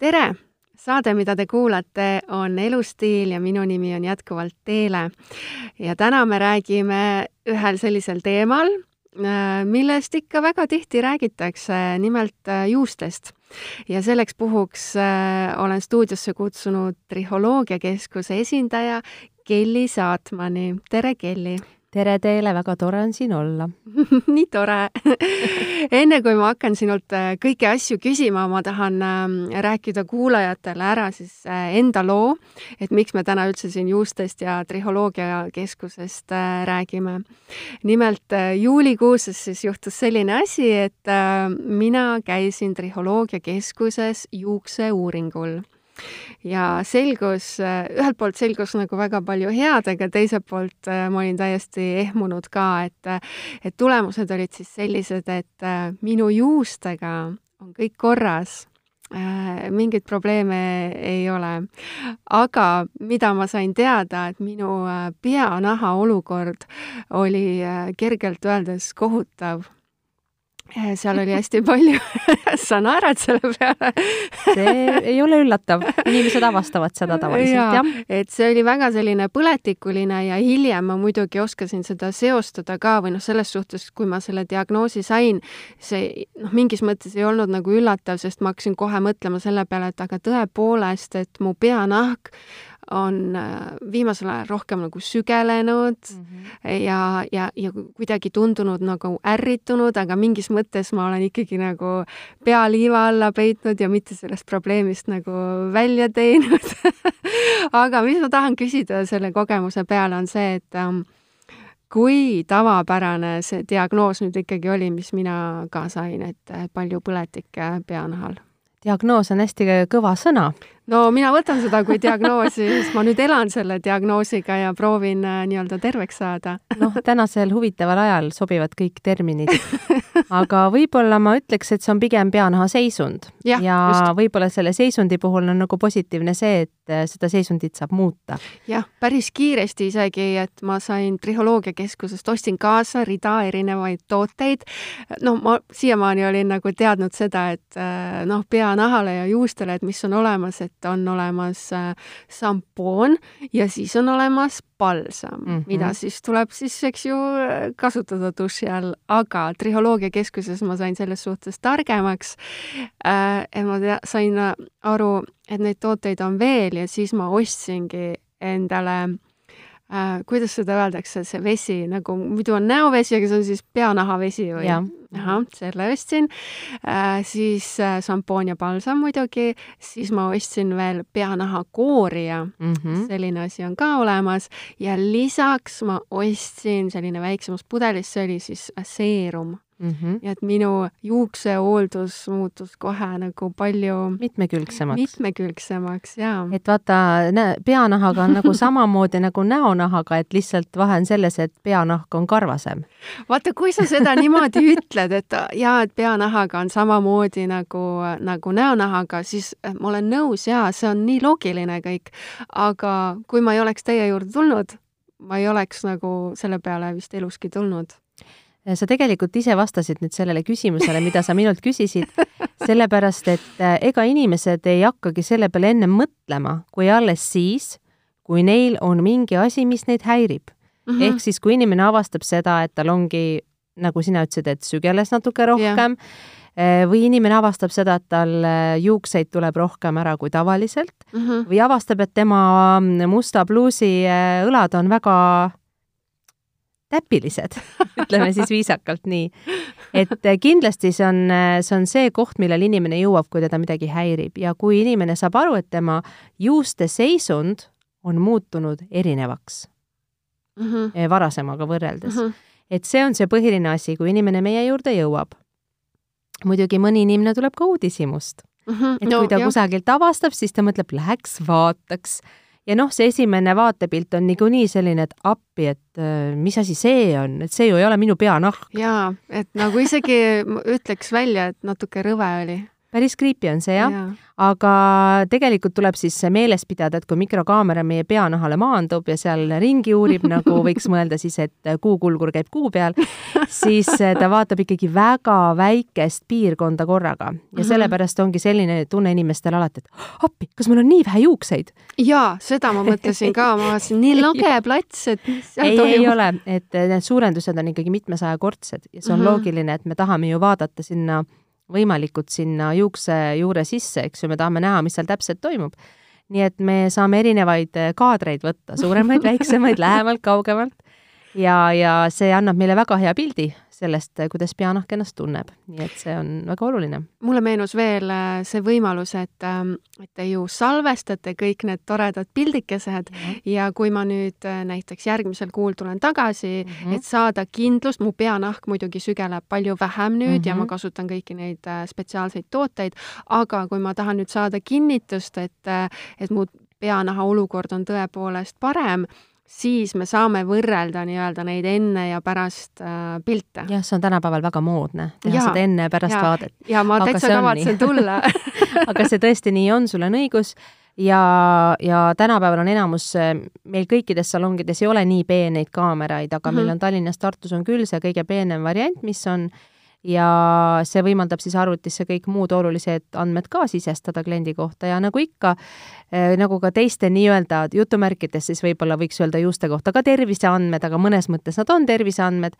tere! saade, mida te kuulate, on Elustiil ja minu nimi on jätkuvalt Teele. ja täna me räägime ühel sellisel teemal, äh, millest ikka väga tihti räägitakse, nimelt äh, juustest. ja selleks puhuks äh, olen stuudiosse kutsunud Trihholoogiakeskuse esindaja Kelly Saatmani. tere, Kelly! Tere teile, väga tore on siin olla. Nii tore. Enne kui ma hakkan sinult äh, kõiki asju küsima, ma tahan ähm, rääkida kuulajatele ära siis äh, enda loo, et miks me täna üldse siin juustest ja trihholoogiakeskusest äh, räägime. nimelt juulikuus siis juhtus selline asi, et mina käisin trihholoogiakeskuses juukseuuringul ja selgus, ühelt poolt selgus nagu väga palju head, aga teiselt poolt äh, ma olin täiesti ehmunud ka, et et tulemused olid siis sellised, et äh, minu juustega on kõik korras äh, mingeid probleeme ei ole. aga mida ma sain teada, et minu peanaha olukord oli kergelt öeldes kohutav seal oli hästi palju sa naerad selle peale see ei ole üllatav, inimesed avastavad seda tavaliselt, jah. et see oli väga selline põletikuline ja hiljem ma muidugi oskasin seda seostada ka või noh, selles suhtes, kui ma selle diagnoosi sain, see noh, mingis mõttes ei olnud nagu üllatav, sest ma hakkasin kohe mõtlema selle peale, et aga tõepoolest, et mu peanahk on äh, viimasel ajal rohkem nagu sügelenud mm -hmm. ja, ja, ja kuidagi tundunud nagu ärritunud, aga mingis mõttes ma olen ikkagi nagu pea liiva alla peitnud ja mitte sellest probleemist nagu välja teinud aga mis ma tahan küsida selle kogemuse peale, on see, et ähm, kui tavapärane see diagnoos nüüd ikkagi oli, mis mina ka sain, et palju põletikke peanahal? diagnoos on hästi kõva sõna no mina võtan seda kui diagnoosi, sest ma nüüd elan selle diagnoosiga ja proovin äh, nii-öelda terveks saada. noh, tänasel huvitaval ajal sobivad kõik terminid. aga võib-olla ma ütleks, et see on pigem peanaha seisund ja, ja võib-olla selle seisundi puhul on nagu positiivne see, et äh, seda seisundit saab muuta. jah, päris kiiresti isegi, et ma sain Trihholoogiakeskusest, ostsin kaasa rida erinevaid tooteid. no ma siiamaani olin nagu teadnud seda, et äh, noh, peanahale ja juustele, et mis on olemas, et et on olemas äh, šampoon ja siis on olemas palsam mm, -hmm. mida siis tuleb siis, eks ju, kasutada duši all, aga Trihholoogiakeskuses ma sain selles suhtes targemaks äh,. ma tea, sain aru, et neid tooteid on veel ja siis ma ostsingi endale äh, kuidas seda öeldakse, see vesi nagu, muidu on näovesi, aga see on siis peanahavesi või? ahah, selle ostsin. Äh,, siis äh, šampoon ja palsam muidugi, siis ma ostsin veel peanahakoorija mm, -hmm. selline asi on ka olemas. Ja lisaks ma ostsin selline väiksemas pudelis, see oli siis seerum mm. -hmm. ja et minu juuksehooldus muutus kohe nagu palju mitmekülgsemaks. mitmekülgsemaks, jaa. et vaata, peanahaga on nagu samamoodi nagu näonahaga, et lihtsalt vahe on selles, et peanahk on karvasem. vaata, kui sa seda niimoodi ütled, et jaa, et peanahaga on samamoodi nagu, nagu näonahaga, siis äh, ma olen nõus, jaa, see on nii loogiline kõik. aga kui ma ei oleks teie juurde tulnud, ma ei oleks nagu selle peale vist eluski tulnud sa tegelikult ise vastasid nüüd sellele küsimusele, mida sa minult küsisid, sellepärast et äh, ega inimesed ei hakkagi selle peale ennem mõtlema, kui alles siis, kui neil on mingi asi, mis neid häirib mm. -hmm. ehk siis, kui inimene avastab seda, et tal ongi, nagu sina ütlesid, et sügeles natuke rohkem yeah. või inimene avastab seda, et tal äh, juukseid tuleb rohkem ära kui tavaliselt mm -hmm. või avastab, et tema musta pluusi äh, õlad on väga täpilised ütleme siis viisakalt nii. et kindlasti see on, see on see koht, millal inimene jõuab, kui teda midagi häirib ja kui inimene saab aru, et tema juuste seisund on muutunud erinevaks mm -hmm. varasemaga võrreldes mm. -hmm. et see on see põhiline asi, kui inimene meie juurde jõuab. muidugi mõni inimene tuleb ka uudishimust mm. -hmm. et kui no, ta jah. kusagilt avastab, siis ta mõtleb, läheks vaataks ja noh, see esimene vaatepilt on niikuinii selline, et appi, et äh, mis asi see on, et see ju ei ole minu peanahk. jaa, et nagu isegi ütleks välja, et natuke rõve oli päris creepy on see jah ja. aga tegelikult tuleb siis meeles pidada, et kui mikrokaamera meie peanahale maandub ja seal ringi uurib, nagu võiks mõelda siis, et kuukulgur käib kuu peal, siis ta vaatab ikkagi väga väikest piirkonda korraga ja sellepärast ongi selline tunne inimestel alati, et appi, kas mul on nii vähe juukseid? jaa, seda ma mõtlesin ka, ma vaatasin, nii lage plats, et mis seal ei, toimub. ei ole, et need suurendused on ikkagi mitmesajakordsed ja see on loogiline, et me tahame ju vaadata sinna võimalikult sinna juukse juure sisse, eks ju, me tahame näha, mis seal täpselt toimub. nii et me saame erinevaid eh, kaadreid võtta, suuremaid, väiksemaid, lähemalt, kaugemalt ja, ja see annab meile väga hea pildi sellest, kuidas peanahk ennast tunneb, nii et see on väga oluline. mulle meenus veel äh, see võimalus, et, ähm, et te ju salvestate kõik need toredad pildikesed mm -hmm. ja kui ma nüüd äh, näiteks järgmisel kuul tulen tagasi mm, -hmm. et saada kindlust, mu peanahk muidugi sügeleb palju vähem nüüd mm -hmm. ja ma mhm. kasutan kõiki neid äh, spetsiaalseid tooteid, aga kui ma tahan nüüd saada kinnitust, et, et mu peanaha olukord on tõepoolest parem, siis me saame võrrelda nii-öelda neid enne ja pärast äh, pilte. jah, see on tänapäeval väga moodne, teha ja, seda enne ja pärast ja, vaadet. ja ma aga täitsa kavatsen tulla aga see tõesti nii on, sul on õigus ja, ja tänapäeval on enamus, meil kõikides salongides ei ole nii peeneid kaameraid, aga mm -hmm. meil on Tallinnas, Tartus on küll see kõige peenem variant, mis on ja see võimaldab siis arvutisse kõik muud olulised andmed ka sisestada kliendi kohta ja nagu ikka, eh, nagu ka teiste nii-öelda jutumärkides, siis võib-olla võiks öelda juuste kohta ka terviseandmed, aga mõnes mõttes nad on terviseandmed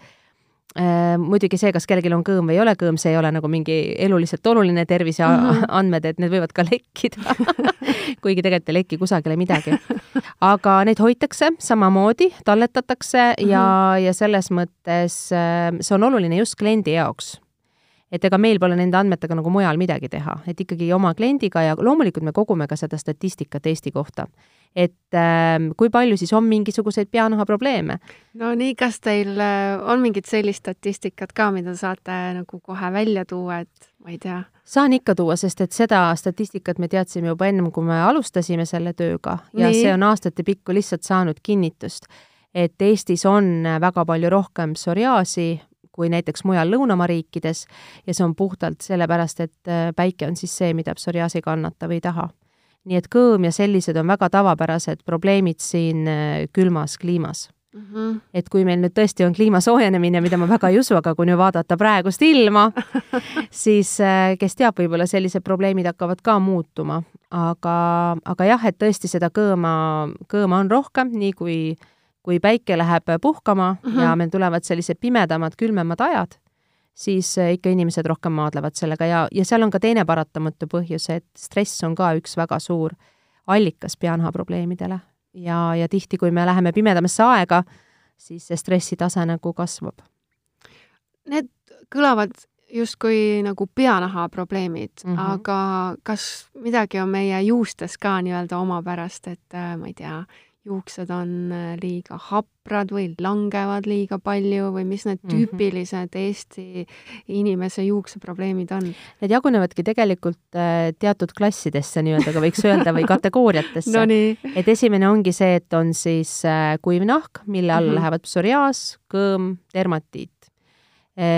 muidugi see, kas kellelgi on kõõm või ei ole kõõm, see ei ole nagu mingi eluliselt oluline terviseandmed mhm. mm, -hmm. et need võivad ka lekkida kuigi tegelikult ei leki kusagile midagi. aga neid hoitakse samamoodi, talletatakse mm -hmm. ja, ja selles mõttes äh, see on oluline just kliendi jaoks et ega meil pole nende andmetega nagu mujal midagi teha, et ikkagi oma kliendiga ja loomulikult me kogume ka seda statistikat Eesti kohta et äh, kui palju siis on mingisuguseid peanahaprobleeme. no nii, kas teil äh, on mingit sellist statistikat ka, mida saate nagu kohe välja tuua, et ma ei tea? saan ikka tuua, sest et seda statistikat me teadsime juba ennem, kui me alustasime selle tööga ja nii. see on aastate pikku lihtsalt saanud kinnitust, et Eestis on väga palju rohkem psoriaasi kui näiteks mujal lõunamaa riikides ja see on puhtalt sellepärast, et äh, päike on siis see, mida psoriaas ei kannata või ei taha nii et kõõm ja sellised on väga tavapärased probleemid siin äh, külmas kliimas mm. -hmm. et kui meil nüüd tõesti on kliima soojenemine, mida ma väga ei usu, aga kui nüüd vaadata praegust ilma, siis äh, kes teab, võib-olla sellised probleemid hakkavad ka muutuma, aga, aga jah, et tõesti seda kõõma, kõõma on rohkem, nii kui, kui päike läheb puhkama mm -hmm. ja meil tulevad sellised pimedamad, külmemad ajad siis äh, ikka inimesed rohkem maadlevad sellega ja, ja seal on ka teine paratamatu põhjus, et stress on ka üks väga suur allikas peanahaprobleemidele. ja, ja tihti, kui me läheme pimedamasse aega, siis see stressitase nagu kasvab. Need kõlavad justkui nagu peanaha probleemid mm, -hmm. aga kas midagi on meie juustes ka nii-öelda omapärast, et äh, ma ei tea, juuksed on äh, liiga haprad või langevad liiga palju või mis need mhm. tüüpilised Eesti inimese juukseprobleemid on? Need jagunevadki tegelikult äh, teatud klassidesse nii-öelda, ka võiks öelda, või kategooriatesse no. et esimene ongi see, et on siis äh, kuiv nahk, mille all mm -hmm. lähevad psoriaas, kõõm, dermatiit.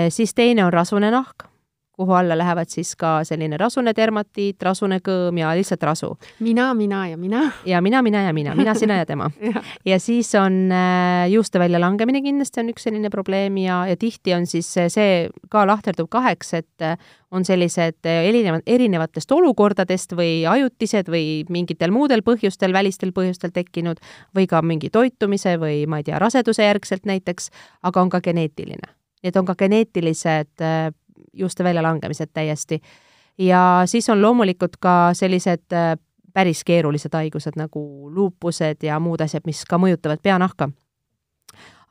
siis teine on rasune nahk kuhu alla lähevad siis ka selline rasune dermatiit, rasune kõõm ja lihtsalt rasu. mina, mina ja mina. ja mina, mina ja mina, mina, sina ja tema ja. ja siis on äh, juuste väljalangemine kindlasti on üks selline probleem ja, ja tihti on siis see ka lahterdub kaheks, et äh, on sellised äh, erinevad, erinevatest olukordadest või ajutised või mingitel muudel põhjustel, välistel põhjustel tekkinud või ka mingi toitumise või ma ei tea, raseduse järgselt näiteks, aga on ka geneetiline. Need on ka geneetilised juuste väljalangemised täiesti. ja siis on loomulikult ka sellised äh, päris keerulised haigused nagu luupused ja muud asjad, mis ka mõjutavad peanahka.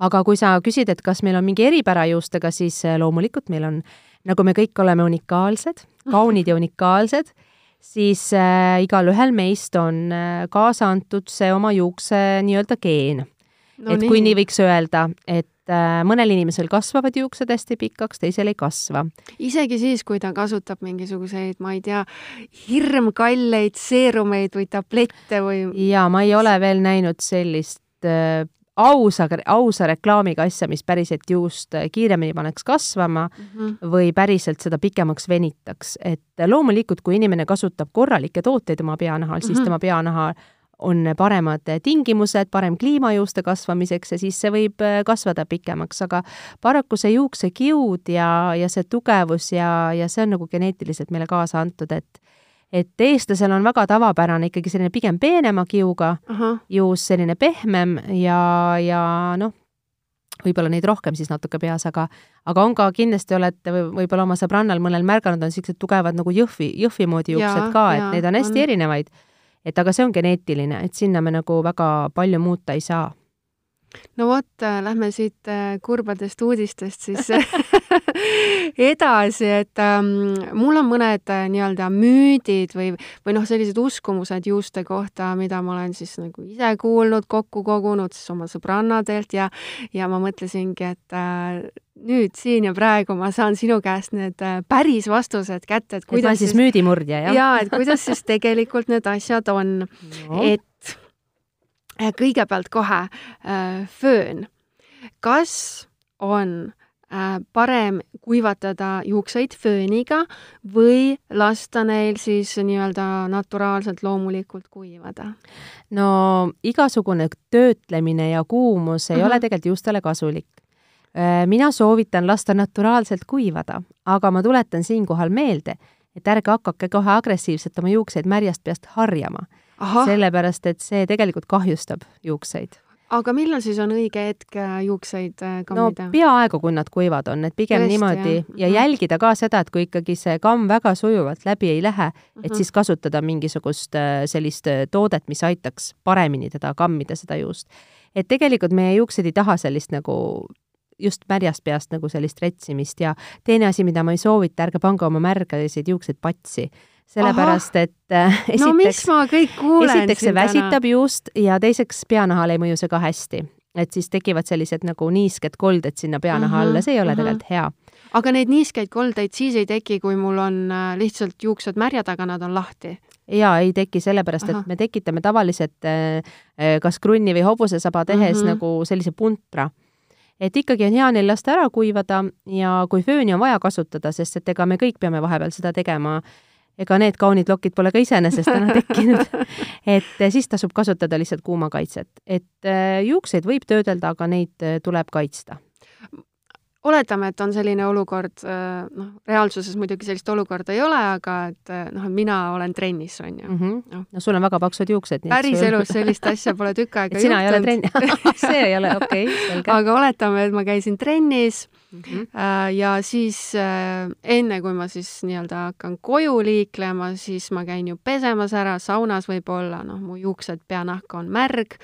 aga kui sa küsid, et kas meil on mingi eripära juustega, siis äh, loomulikult meil on, nagu me kõik oleme unikaalsed, kaunid ja unikaalsed, siis äh, igalühel meist on äh, kaasa antud see oma juukse nii-öelda geen no,. et nii. kui nii võiks öelda, et Äh, mõnel inimesel kasvavad juuksed hästi pikaks, teisel ei kasva. isegi siis, kui ta kasutab mingisuguseid, ma ei tea, hirmkalleid seerumeid või tablette või? jaa, ma ei ole veel näinud sellist äh, ausa, ausa reklaamiga asja, mis päriselt juust kiiremini paneks kasvama mm -hmm. või päriselt seda pikemaks venitaks. et loomulikult, kui inimene kasutab korralikke tooteid oma peanahal, siis mm -hmm. tema peanaha on paremad tingimused, parem kliima juuste kasvamiseks ja siis see võib kasvada pikemaks, aga paraku see juuksekiud ja, ja see tugevus ja, ja see on nagu geneetiliselt meile kaasa antud, et et eestlasel on väga tavapärane ikkagi selline pigem peenema kiuga Aha. juus, selline pehmem ja, ja noh, võib-olla neid rohkem siis natuke peas, aga aga on ka, kindlasti olete võib-olla oma sõbrannal mõnel märganud, on niisugused tugevad nagu jõhvi, jõhvi moodi juuksed ka, et neid on hästi on. erinevaid. Et aga see on geneetiline, et sinna me nagu väga palju muuta ei saa no vot, äh, lähme siit äh, kurbadest uudistest siis edasi, et ähm, mul on mõned äh, nii-öelda müüdid või, või noh, sellised uskumused juuste kohta, mida ma olen siis nagu ise kuulnud, kokku kogunud siis oma sõbrannadelt ja, ja ma mõtlesingi, et äh, nüüd siin ja praegu ma saan sinu käest need päris vastused kätte, et kuidas et siis, siis müüdimurdja, jah? jaa, et kuidas siis tegelikult need asjad on no.. et Äh, kõigepealt kohe äh, föön. kas on äh, parem kuivatada juukseid fööniga või lasta neil siis nii-öelda naturaalselt loomulikult kuivada? no igasugune töötlemine ja kuumus ei mm -hmm. ole tegelikult juustele kasulik. mina soovitan lasta naturaalselt kuivada, aga ma tuletan siinkohal meelde, et ärge hakake kohe agressiivselt oma juukseid märjast peast harjama sellepärast et see tegelikult kahjustab juukseid aga millal siis on õige hetk äh, juukseid äh, kammida? no peaaegu, kui nad kuivad on, et pigem Tõesti, niimoodi jah. ja mhm. jälgida ka seda, et kui ikkagi see kamm väga sujuvalt läbi ei lähe, et uh mhm. -huh. siis kasutada mingisugust äh, sellist toodet, mis aitaks paremini teda kammida, seda juust. et tegelikult meie juuksed ei taha sellist nagu just märjast peast nagu sellist retsimist ja teine asi, mida ma ei soovita, ärge pange oma märgasid juukseid patsi sellepärast et äh, esiteks, no mis ma kõik kuulen esiteks see väsitab juust ja teiseks peanahale ei mõju see ka hästi. et siis tekivad sellised nagu niisked kolded sinna peanaha -huh, alla, see ei ole -huh. tegelikult hea. aga neid niiskeid koldeid siis ei teki, kui mul on äh, lihtsalt juuksed märjad, aga nad on lahti? jaa, ei teki, sellepärast Aha. et me tekitame tavaliselt äh, kas krunni või hobusesaba tehes uh -huh. nagu sellise puntra et ikkagi on hea neil lasta ära kuivada ja kui fööni on vaja kasutada, sest et ega me kõik peame vahepeal seda tegema ega need kaunid lokid pole ka iseenesest täna tekkinud. Et siis tasub kasutada lihtsalt kuumakaitset, et äh, juukseid võib töödelda, aga neid äh, tuleb kaitsta oletame, et on selline olukord, äh, noh, reaalsuses muidugi sellist olukorda ei ole, aga et äh, noh, mina olen trennis, on ju mm. -hmm. No. no sul on väga paksud juuksed. päriselus sul... sellist asja pole tükk aega juhtunud. sina ei ole trenn see ei ole okei okay,, selge. aga oletame, et ma käisin trennis mm -hmm. ja siis enne, kui ma siis nii-öelda hakkan koju liiklema, siis ma käin ju pesemas ära, saunas võib-olla, noh, mu juuksed, peanahk on märg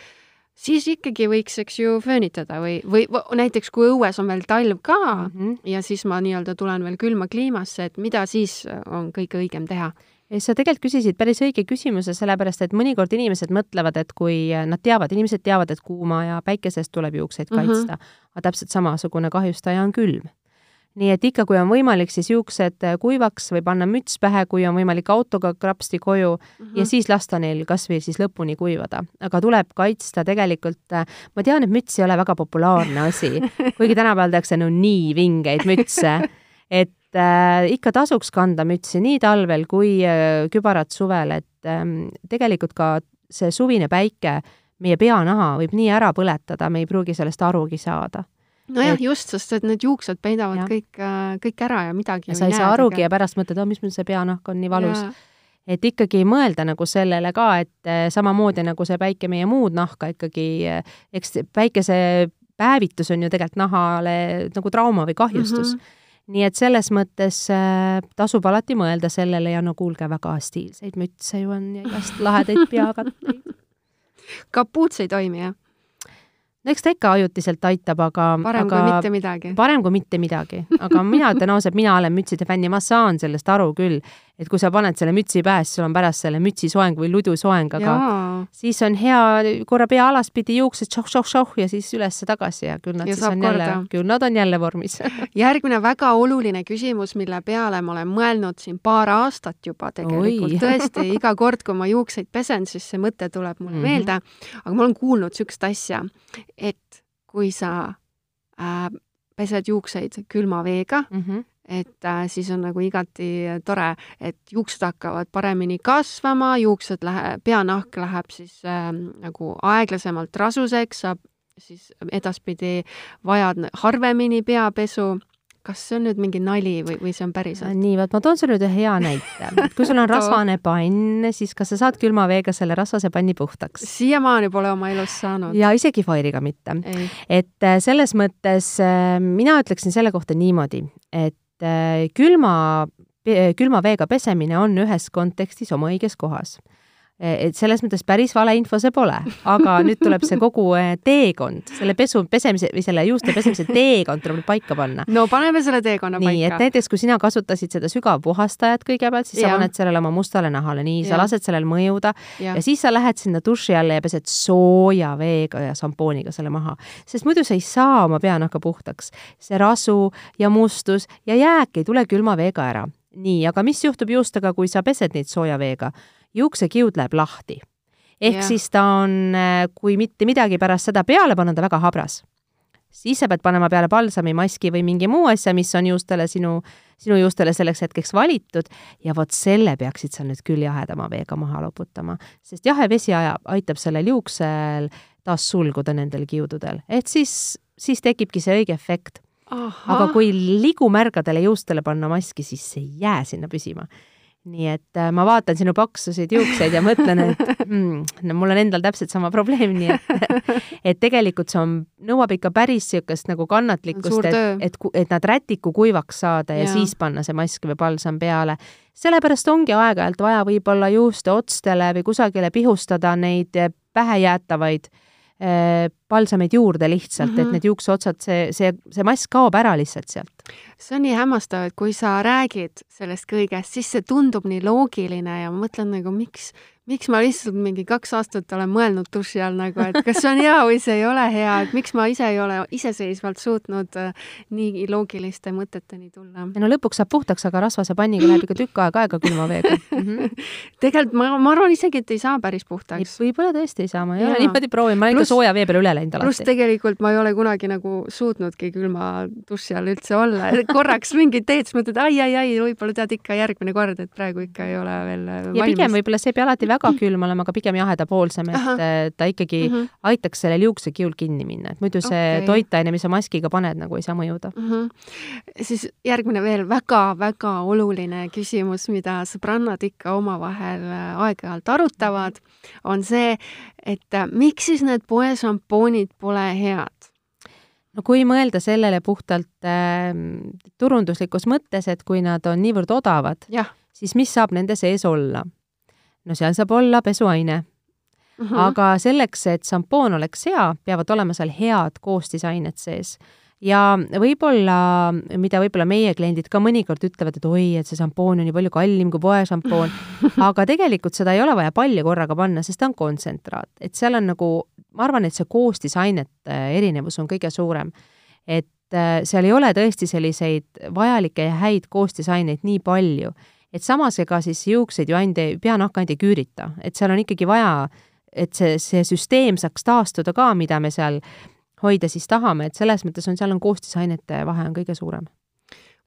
siis ikkagi võiks, eks ju, föönitada või, või näiteks kui õues on veel talv ka mm -hmm. ja siis ma nii-öelda tulen veel külma kliimasse, et mida siis on kõige õigem teha? sa tegelikult küsisid päris õige küsimuse, sellepärast et mõnikord inimesed mõtlevad, et kui nad teavad, inimesed teavad, et kuuma ja päikesest tuleb juukseid kaitsta mm, -hmm. aga täpselt samasugune kahjustaja on külm nii et ikka, kui on võimalik, siis juuksed äh, kuivaks või panna müts pähe, kui on võimalik autoga krapsti koju mm -hmm. ja siis lasta neil kas või siis lõpuni kuivada. aga tuleb kaitsta tegelikult, äh, ma tean, et müts ei ole väga populaarne asi, kuigi tänapäeval tehakse no nii vingeid mütse, et äh, ikka tasuks kanda mütsi nii talvel kui äh, kübarat suvel, et äh, tegelikult ka see suvine päike meie peanaha võib nii ära põletada, me ei pruugi sellest arugi saada nojah et..., just, sest et need juuksed peidavad ja. kõik, äh, kõik ära ja midagi ja sa ei saa arugi ja pärast mõtled, oh, mis mul see peanahk on nii valus. et ikkagi mõelda nagu sellele ka, et äh, samamoodi nagu see päike meie muud nahka ikkagi, äh, eks päikese päevitus on ju tegelikult nahale nagu trauma või kahjustus mm. -hmm nii et selles mõttes äh, tasub alati mõelda sellele ja no kuulge, väga stiilseid mütse ju on ja igast lahedaid peakatteid kapuuts ei toimi, jah? No eks ta ikka ajutiselt aitab, aga parem aga, kui mitte midagi. parem kui mitte midagi, aga mina ausalt, mina olen mütside fänn ja ma saan sellest aru küll, et kui sa paned selle mütsi pähe, siis sul on pärast selle mütsi soeng või ludu soeng, aga Jaa. siis on hea korra pea alaspidi juuksed šoh-šoh-šoh ja siis üles-tagasi ja küll nad Ja siis on jälle korda., küll nad on jälle vormis järgmine väga oluline küsimus, mille peale ma olen mõelnud siin paar aastat juba tegelikult, tõesti, iga kord, kui ma juukseid pesen, siis see mõte tuleb mulle mm. -hmm. meelde, aga ma olen kuulnud niisugust asja, et kui sa äh, pesed juukseid külma veega, mm. -hmm. Et äh, siis on nagu igati tore, et juuksed hakkavad paremini kasvama, juuksed lähe-, peanahk läheb siis äh, nagu aeglasemalt rasuseks, saab siis edaspidi vajad harvemini peapesu. kas see on nüüd mingi nali või, või see on päriselt? nii, vot ma toon sulle nüüd ühe hea näite. kui sul on rasvane pann, siis kas sa saad külma veega selle rasvase panni puhtaks? siiamaani pole oma elus saanud. ja isegi Fire'iga mitte. et äh, selles mõttes äh, mina ütleksin selle kohta niimoodi, et äh, külma, külma veega pesemine on ühes kontekstis oma õiges kohas. Et selles mõttes päris valeinfo see pole, aga nüüd tuleb see kogu äh, teekond, selle pesu, pesemise või selle juuste pesemise teekond tuleb nüüd paika panna. no paneme selle teekonna nii, et paika. näiteks kui sina kasutasid seda sügavpuhastajat kõigepealt, siis sa Jah. paned sellele oma mustale nahale, nii, sa lased sellel mõjuda ja, ja siis sa lähed sinna duši alla ja pesed sooja veega ja šampooniga selle maha, sest muidu sa ei saa oma peanahka puhtaks. see rasu ja mustus ja jääk ei tule külma veega ära. nii, aga mis juhtub juustega, kui sa pesed neid sooja veega? Juuksekiud läheb lahti. ehk Jah. siis ta on, kui mitte midagi pärast seda peale panna, ta väga habras. siis sa pead panema peale palsami, maski või mingi muu asja, mis on juustele sinu, sinu juustele selleks hetkeks valitud ja vot selle peaksid sa nüüd küll jahedama veega maha loputama, sest jahe vesi ajab, aitab sellel juuksel taas sulguda nendel kiududel, et siis, siis tekibki see õige efekt. aga kui ligumärgadele juustele panna maski, siis see ei jää sinna püsima. Nii et äh, ma vaatan sinu paksusid juukseid ja mõtlen, et mm, no mul on endal täpselt sama probleem, nii et et tegelikult see on, nõuab ikka päris niisugust nagu kannatlikkust, et, et, et nad rätiku kuivaks saada ja, ja siis panna see mask või palsam peale. sellepärast ongi aeg-ajalt vaja võib-olla juuste otstele või kusagile pihustada neid eh, pähejäätavaid äh, palsameid juurde lihtsalt mm, -hmm. Mhm. et need juukseotsad, see, see, see mask kaob ära lihtsalt sealt. see on nii hämmastav, et kui sa räägid sellest kõigest, siis see tundub nii loogiline ja ma mõtlen nagu, miks, miks ma lihtsalt mingi kaks aastat olen mõelnud duši all nagu, et kas see on hea või see ei ole hea, et miks ma ise ei ole iseseisvalt suutnud äh, nii loogiliste mõteteni tulla. ja no lõpuks saab puhtaks, aga rasvase panniga läheb ikka tükk aega aega külma veega mm. -hmm. tegelikult ma, ma arvan isegi, et ei saa päris puhtaks. võib-olla tõesti ei saa, ma ei Jaa. ole niimoodi proovinud, ma olen ikka Pluss- sooja vee peale üle läinud pluss alati. tegelikult ma ei ole kunagi nagu suutnudki külma duši all üldse olla, korraks mingit teed, siis mõtled ai, ai, ai, võib-olla tead ikka järgmine kord, et praegu ikka ei ole veel äh, ja pigem valmis. võib-olla see ei pea alati väga külm olema, aga pigem jahedapoolsem, et Ahah. äh, ta ikkagi mm. -hmm. aitaks sellel juuksekiul kinni minna, et muidu see Okei. toitaine, mis sa maskiga paned, nagu ei saa mõjuda. mm. -hmm. siis järgmine veel väga-väga oluline küsimus, mida sõbrannad ikka omavahel äh, aeg-ajalt arutavad, on see, et miks siis need poešampoonid pole head? no kui mõelda sellele puhtalt äh, turunduslikus mõttes, et kui nad on niivõrd odavad, siis mis saab nende sees olla? no seal saab olla pesuaine mm. -hmm. aga selleks, et šampoon oleks hea, peavad olema seal head koostisained sees. ja võib-olla, mida võib-olla meie kliendid ka mõnikord ütlevad, et oi, et see šampoon on nii palju kallim kui poešampoon, aga tegelikult seda ei ole vaja palju korraga panna, sest ta on kontsentraat, et seal on nagu, ma arvan, et see koostisainete erinevus on kõige suurem. et äh, seal ei ole tõesti selliseid vajalikke ja häid koostisaineid nii palju, et samas ega siis juukseid ju ainult ei, peanahka ainult ei küürita, et seal on ikkagi vaja et see, see süsteem saaks taastuda ka, mida me seal hoida siis tahame, et selles mõttes on, seal on koostisainete vahe on kõige suurem.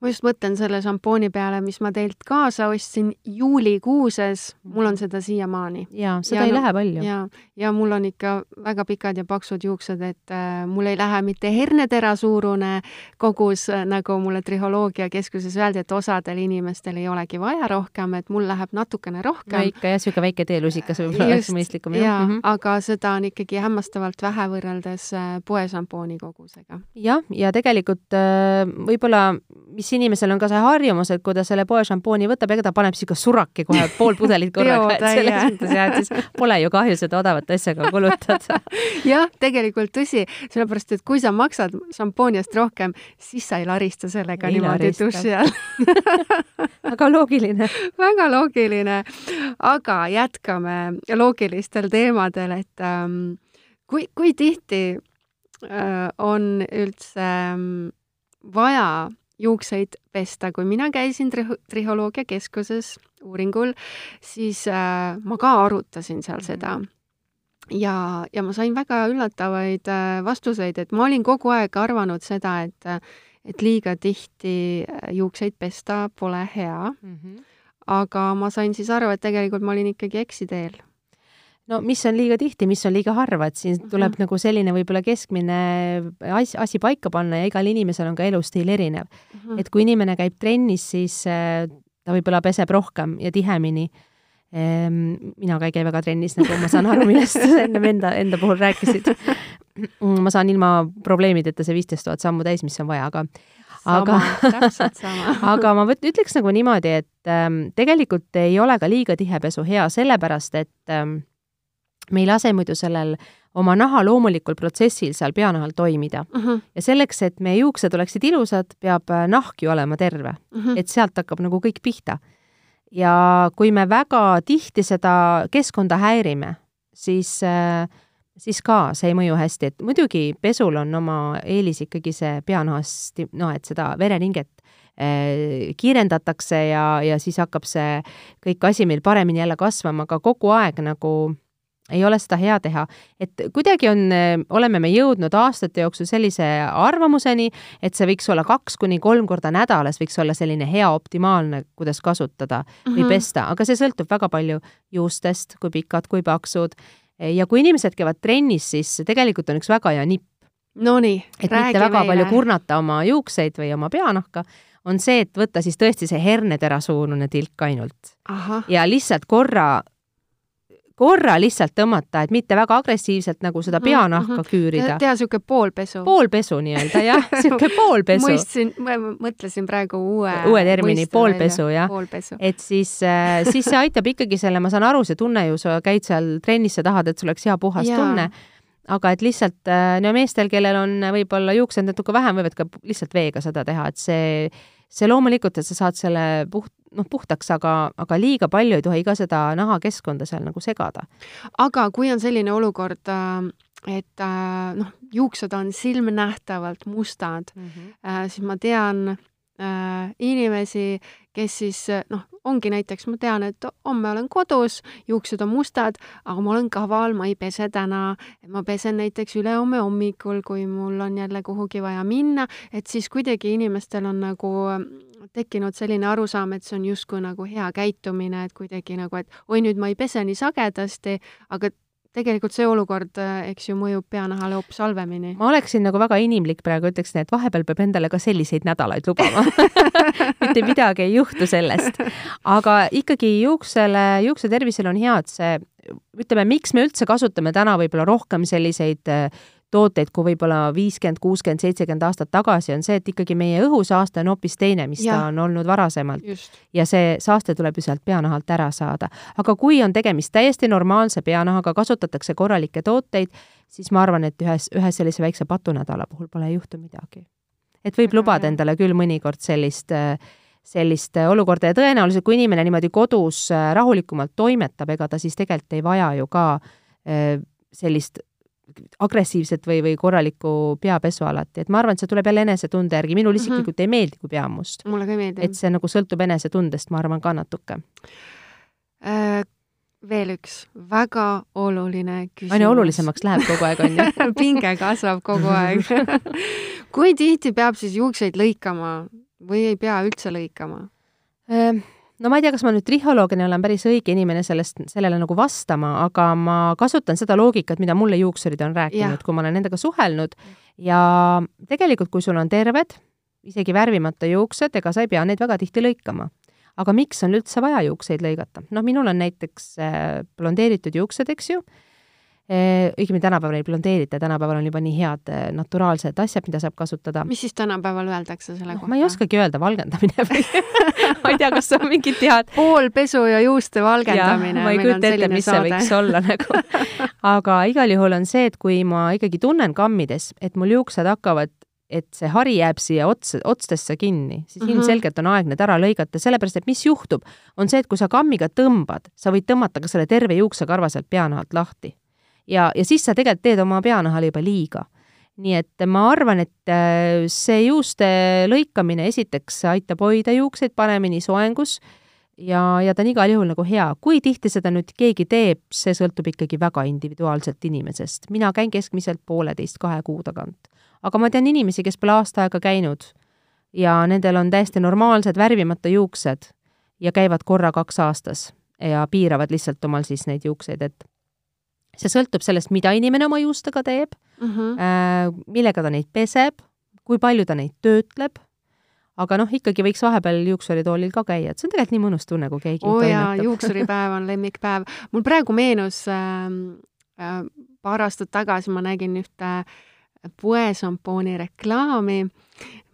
Ma just mõtlen selle šampooni peale, mis ma teilt kaasa ostsin juulikuuses, mul on seda siiamaani. jaa, seda Ja ei no- lähe palju. ja, ja mul on ikka väga pikad ja paksud juuksed, et äh, mul ei lähe mitte hernetera suurune kogus äh,, nagu mulle triholoogiakeskuses öeldi, et osadel inimestel ei olegi vaja rohkem, et mul läheb natukene no rohkem. ikka jah, niisugune väike teelusikas võib-olla oleks mõistlikum jaa mm -hmm. aga seda on ikkagi hämmastavalt vähe võrreldes äh, poešampooni kogusega. jah, ja tegelikult äh, võib-olla mis inimesel on ka see harjumus, et kui ta selle poe šampooni võtab, ega ta paneb sihuke suraki kohe pool pudelit korraga, et selles mõttes jah, et siis pole ju kahju seda odavat asja ka kulutada. jah, tegelikult tõsi, sellepärast et kui sa maksad šampooni eest rohkem, siis sa ei larista sellega ei niimoodi duši all. Väga loogiline. Väga loogiline, aga jätkame loogilistel teemadel, et ähm, kui, kui tihti äh, on üldse ähm, vaja juukseid pesta, kui mina käisin tri-, triholoogia keskuses uuringul, siis äh, ma ka arutasin seal seda. Mhm. ja, ja ma sain väga üllatavaid äh, vastuseid, et ma olin kogu aeg arvanud seda, et et liiga tihti äh, juukseid pesta pole hea mm. -hmm. aga ma sain siis aru, et tegelikult ma olin ikkagi eksiteel no mis on liiga tihti, mis on liiga harva, et siin tuleb mm -hmm. nagu selline võib-olla keskmine asi, asi paika panna ja igal inimesel on ka elustiil erinev mm. -hmm. et kui inimene käib trennis, siis äh, ta võib-olla peseb rohkem ja tihemini ehm,. mina ka ei käi väga trennis, nagu ma saan aru, millest sa ennem enda, enda puhul rääkisid. ma saan ilma probleemideta see viisteist tuhat sammu täis, mis on vaja, aga aga aga ma võt-, ütleks nagu niimoodi, et ähm, tegelikult ei ole ka liiga tihe pesu hea, sellepärast et ähm, me ei lase muidu sellel oma naha loomulikul protsessil seal peanahal toimida uh. -huh. ja selleks, et meie juuksed oleksid ilusad, peab äh, nahk ju olema terve uh. -huh. et sealt hakkab nagu kõik pihta. ja kui me väga tihti seda keskkonda häirime, siis äh, siis ka see ei mõju hästi, et muidugi pesul on oma eelis ikkagi see peanahast, noh, et seda vereringet äh, kiirendatakse ja, ja siis hakkab see kõik asi meil paremini jälle kasvama, aga kogu aeg nagu ei ole seda hea teha. et kuidagi on, oleme me jõudnud aastate jooksul sellise arvamuseni, et see võiks olla kaks kuni kolm korda nädalas, võiks olla selline hea optimaalne, kuidas kasutada mm -hmm. või mhm. pesta, aga see sõltub väga palju juustest, kui pikad, kui paksud. ja kui inimesed käivad trennis, siis tegelikult on üks väga hea nipp. Nonii, et mitte väga meile. palju kurnata oma juukseid või oma peanahka, on see, et võtta siis tõesti see herneterasuunune tilk ainult. ja lihtsalt korra korra lihtsalt tõmmata, et mitte väga agressiivselt nagu seda mhm, peanahka mm -hmm. küürida. teha niisugune poolpesu. poolpesu nii-öelda jah, niisugune poolpesu. mõistsin, mõtlesin praegu uue uue termini, poolpesu jah. et siis äh,, siis see aitab ikkagi selle, ma saan aru, see tunne ju, sa käid seal trennis, sa tahad, et sul oleks hea puhas ja. tunne, aga et lihtsalt äh, no meestel, kellel on võib-olla juuksed natuke vähem, võivad ka lihtsalt veega seda teha, et see see loomulikult, et sa saad selle puht, noh, puhtaks, aga, aga liiga palju ei tohi ka seda nahakeskkonda seal nagu segada. aga kui on selline olukord, äh, et äh, noh, juuksed on silmnähtavalt mustad mm, -hmm. siis ma tean inimesi, kes siis noh, ongi näiteks, ma tean, et homme olen kodus, juuksed on mustad, aga ma olen kaval, ma ei pese täna, ma pesen näiteks ülehomme hommikul, kui mul on jälle kuhugi vaja minna, et siis kuidagi inimestel on nagu tekkinud selline arusaam, et see on justkui nagu hea käitumine, et kuidagi nagu, et oi, nüüd ma ei pese nii sagedasti, aga tegelikult see olukord, eks ju, mõjub peanahale hoopis halvemini. ma oleksin nagu väga inimlik praegu, ütleksin, et vahepeal peab endale ka selliseid nädalaid lubama mitte midagi ei juhtu sellest. aga ikkagi juuksele, juukse tervisele on hea, et see, ütleme, miks me üldse kasutame täna võib-olla rohkem selliseid tooteid kui võib-olla viiskümmend, kuuskümmend, seitsekümmend aastat tagasi, on see, et ikkagi meie õhusaaste on hoopis teine, mis ja. ta on olnud varasemalt. ja see saaste tuleb ju sealt peanahalt ära saada. aga kui on tegemist täiesti normaalse peanahaga, kasutatakse korralikke tooteid, siis ma arvan, et ühes, ühe sellise väikse patunädala puhul pole ei juhtu midagi. et võib lubada endale küll mõnikord sellist sellist olukorda ja tõenäoliselt, kui inimene niimoodi kodus rahulikumalt toimetab, ega ta siis tegelikult ei vaja ju ka äh, sellist agressiivset või, või korralikku peapesu alati, et ma arvan, et see tuleb jälle enesetunde järgi, minule mhm. isiklikult mm -hmm. ei meeldi, kui pea on must. mulle ka ei meeldi. et see nagu sõltub enesetundest, ma arvan ka natuke äh,. veel üks väga oluline küsimus. aina olulisemaks läheb kogu aeg, on ju pinge kasvab kogu aeg kui tihti peab siis juukseid lõikama või ei pea üldse lõikama äh,? No ma ei tea, kas ma nüüd triholoogina olen päris õige inimene sellest, sellele nagu vastama, aga ma kasutan seda loogikat, mida mulle juuksurid on rääkinud, kui ma olen nendega suhelnud ja tegelikult, kui sul on terved, isegi värvimata juuksed, ega sa ei pea neid väga tihti lõikama. aga miks on üldse vaja juukseid lõigata? noh, minul on näiteks äh, blondeeritud juuksed, eks ju, õigemini tänapäeval ei blondeerita, tänapäeval on juba nii head eh, naturaalsed asjad, mida saab kasutada. mis siis tänapäeval öeldakse selle kohta? ma ei oskagi öelda, valgendamine või ma ei tea, kas on mingid tead. poolpesu ja juuste valgendamine. ma ei kujuta ette, mis saade. see võiks olla nagu. aga igal juhul on see, et kui ma ikkagi tunnen kammides, et mul juuksed hakkavad et see hari jääb siia ots, otstesse kinni, siis mm -hmm. ilmselgelt on aeg need ära lõigata, sellepärast et mis juhtub, on see, et kui sa kammiga tõmbad, sa võid tõmmata ka selle terve juuksekarva sealt peanahalt lahti ja, ja siis sa tegelikult teed oma peanahale juba liiga. nii et ma arvan, et äh, see juuste lõikamine esiteks aitab hoida juukseid paremini soengus ja, ja ta on igal juhul nagu hea. kui tihti seda nüüd keegi teeb, see sõltub ikkagi väga individuaalselt inimesest. mina käin keskmiselt pooleteist-kahe kuu tagant. aga ma tean inimesi, kes pole aasta aega käinud ja nendel on täiesti normaalsed värvimata juuksed ja käivad korra kaks aastas ja piiravad lihtsalt omal siis neid juukseid, et see sõltub sellest, mida inimene oma juustega teeb mm, -hmm. millega ta neid peseb, kui palju ta neid töötleb, aga noh, ikkagi võiks vahepeal juuksuritoolil ka käia, et see on tegelikult nii mõnus tunne, kui keegi oo oh jaa, juuksuripäev on lemmikpäev. mul praegu meenus äh, äh, paar aastat tagasi ma nägin ühte poesampooni reklaami,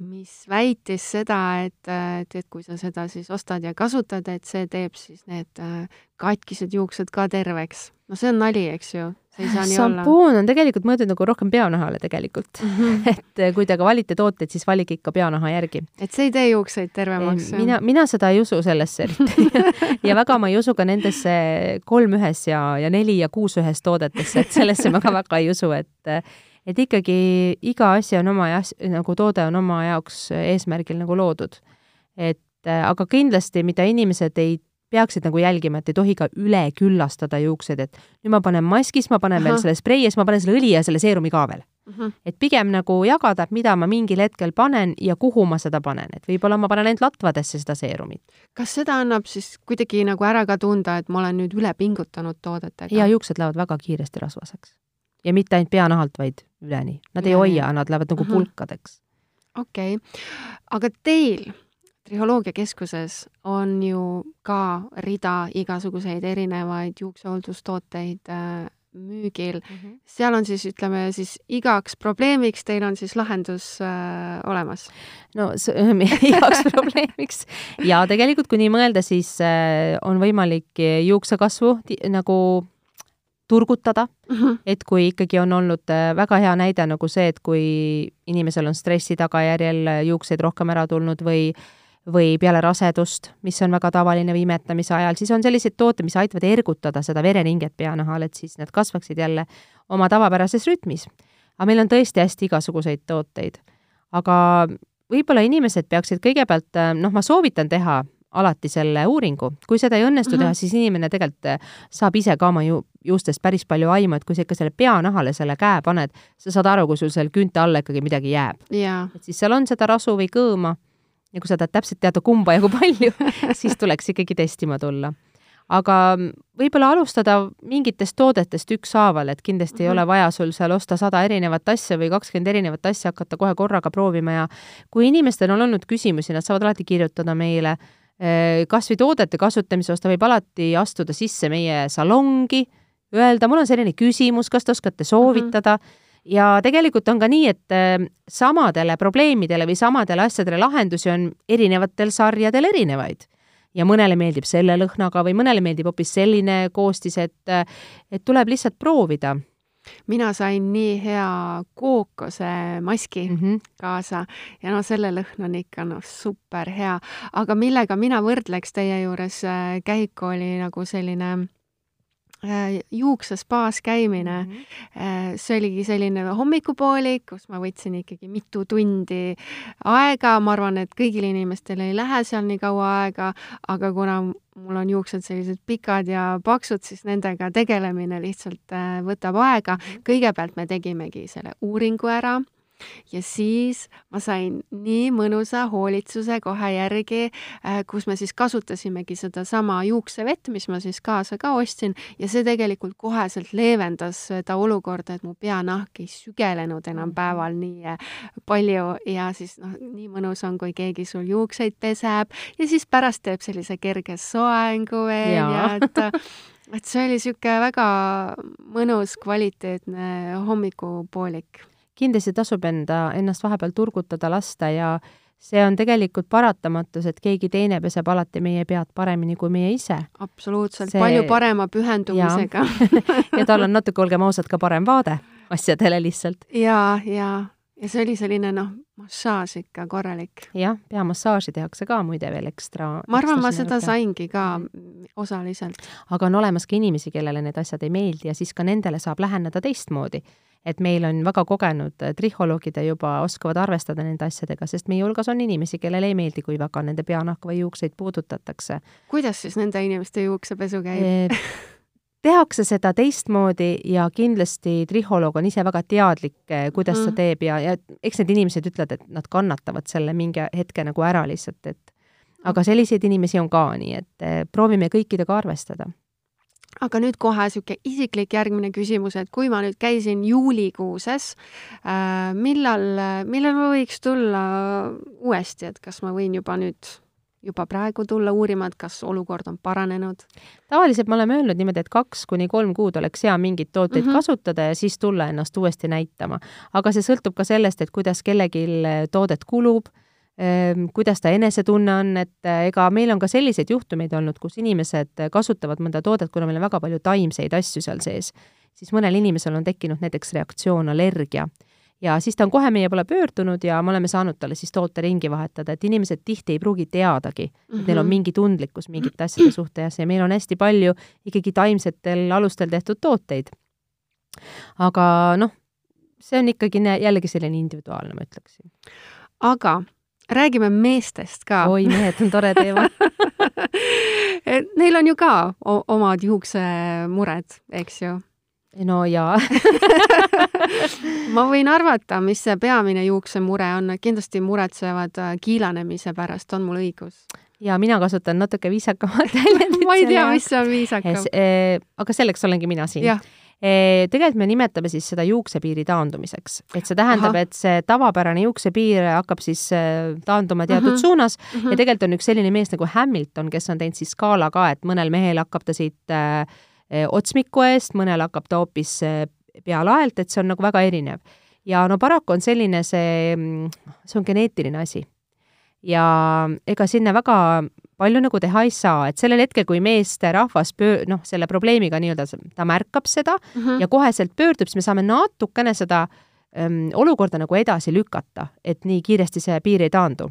mis väitis seda, et, et, et kui sa seda siis ostad ja kasutad, et see teeb siis need äh, katkised juuksed ka terveks no see on nali, eks ju, šampoon on tegelikult mõeldud nagu rohkem peanahale tegelikult mm. -hmm. et eh, kui te ka valite tooteid, siis valige ikka peanaha järgi. et see ei tee juukseid tervemaks? mina, mina seda ei usu sellesse eriti ja väga ma ei usu ka nendesse kolm ühes ja, ja neli ja kuus ühes toodetesse, et sellesse ma ka väga ei usu, et et ikkagi iga asi on oma jas-, nagu toode on oma jaoks eesmärgil nagu loodud. et aga kindlasti, mida inimesed ei peaksid nagu jälgima, et ei tohi ka üle küllastada juukseid, et nüüd ma panen maski, siis ma panen Aha. veel selle spreii ja siis ma panen selle õli ja selle seerumi ka veel uh. Mhm. -huh. et pigem nagu jagada, et mida ma mingil hetkel panen ja kuhu ma seda panen, et võib-olla ma panen ainult latvadesse seda seerumit. kas seda annab siis kuidagi nagu ära ka tunda, et ma olen nüüd üle pingutanud toodetega? ja juuksed lähevad väga kiiresti rasvaseks. Ja mitte ainult peanahalt, vaid üleni. Nad ei hoia, nad lähevad nagu. -huh. pulkadeks. okei okay., aga teil Triholoogiakeskuses on ju ka rida igasuguseid erinevaid juuksehooldustooteid äh, müügil mm. -hmm. seal on siis, ütleme siis igaks probleemiks teil on siis lahendus äh, olemas? no igaks probleemiks ja tegelikult, kui nii mõelda, siis äh, on võimalik juuksekasvu nagu turgutada mm, -hmm. et kui ikkagi on olnud äh, väga hea näide nagu see, et kui inimesel on stressi tagajärjel juukseid rohkem ära tulnud või äh, või peale rasedust, mis on väga tavaline või imetamise ajal, siis on selliseid tooteid, mis aitavad ergutada seda vereringet peanahal, et siis need kasvaksid jälle oma tavapärases rütmis. aga meil on tõesti hästi igasuguseid tooteid. aga võib-olla inimesed peaksid kõigepealt, noh, ma soovitan teha alati selle uuringu, kui seda ei õnnestu mm -hmm. teha, siis inimene tegelikult eh, saab ise ka oma ju juustest päris palju aimu, et kui sa ikka selle peanahale selle käe paned, sa saad aru, kui sul seal küünte alla ikkagi midagi jääb. et siis seal on seda rasu või kõõma ja kui sa tahad täpselt teada, kumba ja kui palju siis tuleks ikkagi testima tulla. aga võib-olla alustada mingitest toodetest ükshaaval, et kindlasti mm -hmm. ei ole mhm. vaja sul seal osta sada erinevat asja või kakskümmend erinevat asja hakata kohe korraga proovima ja kui inimestel on olnud küsimusi, nad saavad alati kirjutada meile, eh, kas või toodete kasutamise osta võib alati astuda sisse meie salongi, öelda, mul on selline küsimus, kas te oskate soovitada? Mm, -hmm ja tegelikult on ka nii, et äh, samadele probleemidele või samadele asjadele lahendusi on erinevatel sarjadel erinevaid. ja mõnele meeldib selle lõhnaga või mõnele meeldib hoopis selline koostis, et, äh, et tuleb lihtsalt proovida mina sain nii hea kookose maski mm -hmm. kaasa ja no selle lõhn on ikka noh, super hea, aga millega mina võrdleks teie juures äh, käiku oli nagu selline juuksespaas käimine mm. -hmm. see oligi selline hommikupoolik, kus ma võtsin ikkagi mitu tundi aega, ma arvan, et kõigil inimestel ei lähe seal nii kaua aega, aga kuna mul on juuksed sellised pikad ja paksud, siis nendega tegelemine lihtsalt äh, võtab aega. Mhm. kõigepealt me tegimegi selle uuringu ära ja siis ma sain nii mõnusa hoolitsuse kohe järgi, äh, kus me siis kasutasimegi sedasama juuksevett, mis ma siis kaasa ka ostsin. Ja see tegelikult koheselt leevendas seda olukorda, et mu peanahk ei sügelenud enam mhm. päeval nii äh, palju. Ja siis noh, nii mõnus on, kui keegi sul juukseid peseb. Ja siis pärast teeb sellise kerge soengu veel. Ja, ja et et see oli niisugune väga mõnus, kvaliteetne hommikupoolik. Kindlasti tasub enda, ennast vahepeal turgutada, lasta ja see on tegelikult paratamatus, et keegi teine peseb alati meie pead paremini kui meie ise. absoluutselt see..., palju parema pühendumisega ja tal on natuke, olgem ausad, ka parem vaade asjadele lihtsalt. ja, ja, ja see oli selline noh, massaaž ikka korralik. jah, peamassaaži tehakse ka muide veel ekstra. ma arvan, ma seda saingi ka osaliselt. aga on olemas ka inimesi, kellele need asjad ei meeldi ja siis ka nendele saab läheneda teistmoodi. Et meil on väga kogenud trihholoogid ja juba oskavad arvestada nende asjadega, sest meie hulgas on inimesi, kellele ei meeldi, kui väga nende peanahka või juukseid puudutatakse. kuidas siis nende inimeste juuksepesu käib tehakse seda teistmoodi ja kindlasti trihholoog on ise väga teadlik, eh, kuidas mm. ta teeb ja, ja eks need inimesed ütlevad, et nad kannatavad selle mingi hetke nagu ära lihtsalt, et aga selliseid inimesi on ka, nii et proovime kõikidega arvestada. Aga nüüd kohe niisugune isiklik järgmine küsimus, et kui ma nüüd käisin juulikuuses äh,, millal, millal ma võiks tulla uuesti, et kas ma võin juba nüüd juba praegu tulla uurima, et kas olukord on paranenud? tavaliselt me oleme öelnud niimoodi, et kaks kuni kolm kuud oleks hea mingeid tooteid mm -hmm. kasutada ja siis tulla ennast uuesti näitama. aga see sõltub ka sellest, et kuidas kellelgi toodet kulub, kuidas ta enesetunne on, et eh, ega meil on ka selliseid juhtumeid olnud, kus inimesed kasutavad mõnda toodet, kuna meil on väga palju taimseid asju seal sees, siis mõnel inimesel on tekkinud näiteks reaktsioon, allergia ja siis ta on kohe meie poole pöördunud ja me oleme saanud talle siis toote ringi vahetada, et inimesed tihti ei pruugi teadagi, et neil on mhm. mingi tundlikkus mingite asjade suhtes ja meil on hästi palju ikkagi taimsetel alustel tehtud tooteid. aga noh, see on ikkagi jällegi selline individuaalne, ma ütleksin. aga räägime meestest ka. oi, mehed on tore teema Neil on ju ka omad juuksemured, eks ju? no jaa ma võin arvata, mis see peamine juuksemure on, kindlasti muretsevad äh, kiilanemise pärast, on mul õigus? ja mina kasutan natuke viisakamat väljendit ma ei tea, mis on viisakam. Eh, aga selleks olengi mina siin. Tegelikult me nimetame siis seda juuksepiiri taandumiseks, et see tähendab, et see tavapärane juuksepiir hakkab siis eh, taanduma teatud uh. -huh. suunas uh -huh. ja tegelikult on üks selline mees nagu Hamilton, kes on teinud siis skaala ka, et mõnel mehel hakkab ta siit äh, otsmiku eest, mõnel hakkab ta hoopis pealaelt, et see on nagu väga erinev. ja no paraku on selline see, see on geneetiline asi. ja ega sinna väga palju nagu teha ei saa, et sellel hetkel, kui meesterahvas pöö-, noh, selle probleemiga nii-öelda, ta märkab seda mm -hmm. ja koheselt pöördub, siis me saame natukene seda ähm, olukorda nagu edasi lükata, et nii kiiresti see piir ei taandu.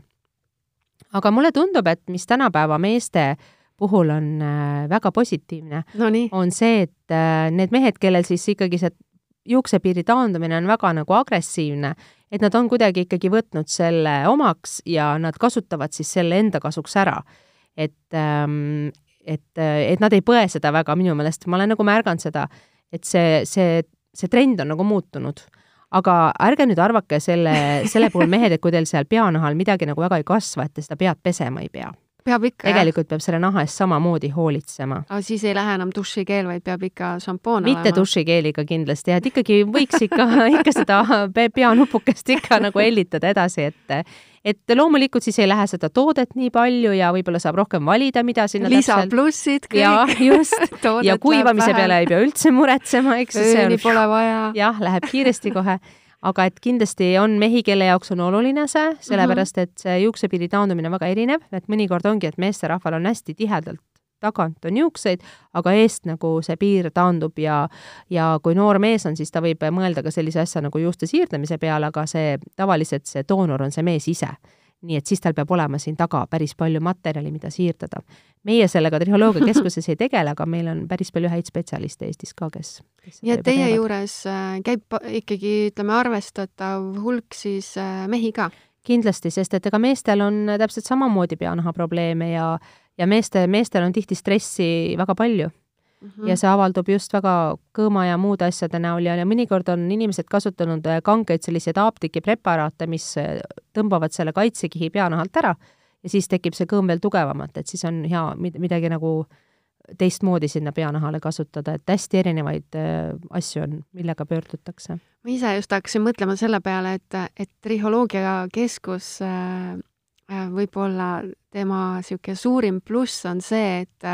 aga mulle tundub, et mis tänapäeva meeste puhul on äh, väga positiivne no, on see, et äh, need mehed, kellel siis ikkagi see juuksepiiri taandumine on väga nagu agressiivne, et nad on kuidagi ikkagi võtnud selle omaks ja nad kasutavad siis selle enda kasuks ära. Et, ähm, et, et nad ei põe seda väga minu meelest, ma olen nagu märganud seda, et see, see, see trend on nagu muutunud aga ärge nüüd arvake selle, selle puhul mehed, et kui teil seal peanahal midagi nagu väga ei kasva, et te seda pead pesema ei pea peab ikka, tegelikult jah? peab selle naha eest samamoodi hoolitsema. aga siis ei lähe enam dušikeel, vaid peab ikka šampoon olema? mitte dušikeeliga kindlasti, et ikkagi võiks ikka, ikka seda peanupukest ikka nagu hellitada edasi, et et loomulikult siis ei lähe seda toodet nii palju ja võib-olla saab rohkem valida, mida sinna lisaplussid kõik. ja just ja kuivamise peale ei pea üldse muretsema, eks ju. ööni pole vaja. jah, läheb kiiresti kohe aga et kindlasti on mehi, kelle jaoks on oluline see, sellepärast et see juuksepiiri taandumine on väga erinev, et mõnikord ongi, et meesterahval on hästi tihedalt tagant on juukseid, aga eest nagu see piir taandub ja ja kui noor mees on, siis ta võib mõelda ka sellise asja nagu juuste siirdamise peale, aga see tavaliselt see doonor on see mees ise nii et siis tal peab olema siin taga päris palju materjali, mida siirdada. meie sellega Trihholoogia Keskuses ei tegele, aga meil on päris palju häid spetsialiste Eestis ka, kes, kes nii et teie teevad. juures äh, käib ikkagi, ütleme, arvestatav hulk siis äh, mehi ka? kindlasti, sest et ega meestel on täpselt samamoodi peanahaprobleeme ja ja meeste, meestel on tihti stressi väga palju mm. -hmm. ja see avaldub just väga kõõma ja muude asjade näol ja, ja mõnikord on inimesed kasutanud äh, kangeid selliseid apteegipreparaate, mis äh, tõmbavad selle kaitsekihi peanahalt ära ja siis tekib see kõõm veel tugevamalt, et siis on hea midagi nagu teistmoodi sinna peanahale kasutada, et hästi erinevaid äh, asju on, millega pöördutakse. ma ise just hakkasin mõtlema selle peale, et, et Trihholoogia Keskus äh, võib-olla tema niisugune suurim pluss on see, et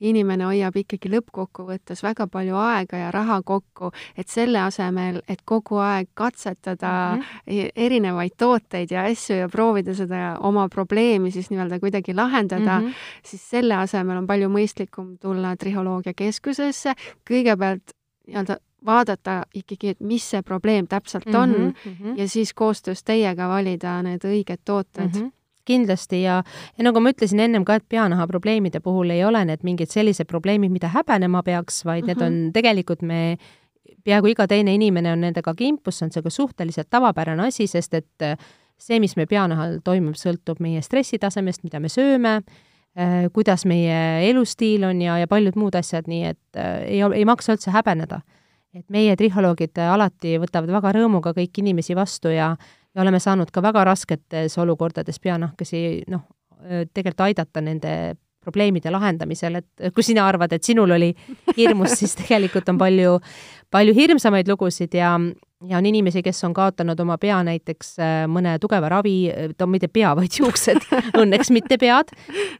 inimene hoiab ikkagi lõppkokkuvõttes väga palju aega ja raha kokku, et selle asemel, et kogu aeg katsetada mm -hmm. erinevaid tooteid ja asju ja proovida seda oma probleemi siis nii-öelda kuidagi lahendada mm, -hmm. siis selle asemel on palju mõistlikum tulla Triholoogia keskusesse, kõigepealt nii-öelda vaadata ikkagi, et mis see probleem täpselt on mm -hmm. ja siis koostöös teiega valida need õiged tooted mm. -hmm kindlasti ja, ja nagu ma ütlesin ennem ka, et peanaha probleemide puhul ei ole need mingid sellised probleemid, mida häbenema peaks, vaid mm -hmm. need on mhm. tegelikult me, peaaegu iga teine inimene on nendega kimpus, see on sihuke suhteliselt tavapärane asi, sest et see, mis meie peanahal toimub, sõltub meie stressitasemest, mida me sööme, kuidas meie elustiil on ja, ja paljud muud asjad, nii et äh, ei, ei maksa üldse häbeneda et meie triholoogid alati võtavad väga rõõmuga kõiki inimesi vastu ja, ja oleme saanud ka väga rasketes olukordades peanahkasi noh, tegelikult aidata nende probleemide lahendamisel, et kui sina arvad, et sinul oli hirmus, siis tegelikult on palju, palju hirmsamaid lugusid ja, ja on inimesi, kes on kaotanud oma pea näiteks mõne tugeva ravi, mitte pea, vaid juuksed, õnneks mitte pead,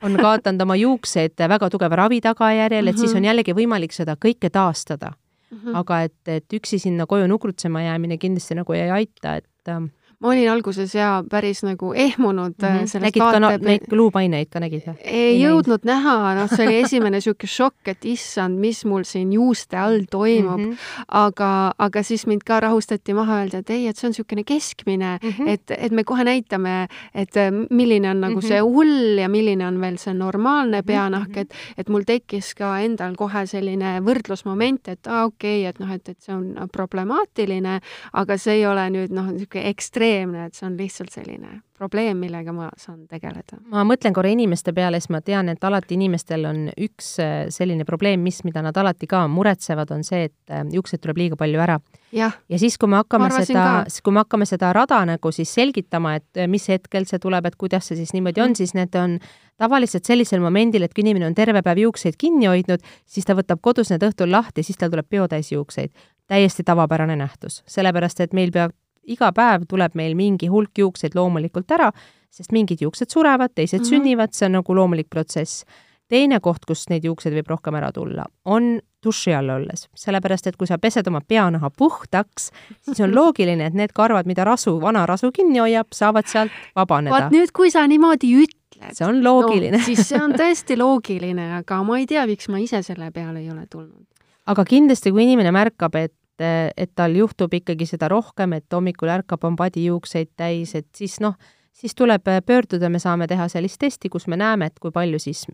on kaotanud oma juuksed väga tugeva ravi tagajärjel, et siis on jällegi võimalik seda kõike taastada. -hmm. aga et, et üksi sinna koju nukrutsema jäämine kindlasti nagu ei aita, et ma olin alguses jaa päris nagu ehmunud mm -hmm. nägid vaate... ka neid luupaineid ka nägid või? ei, jõudnud näid. näha, noh, see oli esimene niisugune šokk, et issand, mis mul siin juuste all toimub mm. -hmm. aga, aga siis mind ka rahustati maha, öeldi, et ei, et see on niisugune keskmine mm, -hmm. et, et me kohe näitame, et äh, milline on nagu mm -hmm. see hull ja milline on veel see normaalne peanahk mm, -hmm. et, et mul tekkis ka endal kohe selline võrdlusmoment, et aa, okei okay,, et noh, et, et see on problemaatiline, aga see ei ole nüüd noh, niisugune ekstreemne ekstreemne, et see on lihtsalt selline probleem, millega ma saan tegeleda. ma mõtlen korra inimeste peale, siis ma tean, et alati inimestel on üks äh, selline probleem, mis, mida nad alati ka muretsevad, on see, et äh, juukseid tuleb liiga palju ära. ja siis, kui me hakkame seda, kui me hakkame seda rada nagu siis selgitama, et äh, mis hetkel see tuleb, et kuidas see siis niimoodi on, mm. siis need on tavaliselt sellisel momendil, et kui inimene on terve päev juukseid kinni hoidnud, siis ta võtab kodus need õhtul lahti, siis tal tuleb peotäis juukseid. täiesti tavapärane nähtus, sellepärast et meil peab iga päev tuleb meil mingi hulk juukseid loomulikult ära, sest mingid juuksed surevad, teised mm -hmm. sünnivad, see on nagu loomulik protsess. teine koht, kus neid juukseid võib rohkem ära tulla, on duši all olles, sellepärast et kui sa pesed oma peanaha puhtaks, siis on loogiline, et need karvad, mida rasu, vana rasu kinni hoiab, saavad sealt vabaneda. vot nüüd, kui sa niimoodi ütled. see on loogiline no,. siis see on tõesti loogiline, aga ma ei tea, miks ma ise selle peale ei ole tulnud. aga kindlasti, kui inimene märkab, et et tal juhtub ikkagi seda rohkem, et hommikul ärkab, on padijuukseid täis, et siis noh, siis tuleb pöörduda, me saame teha sellist testi, kus me näeme, et kui palju siis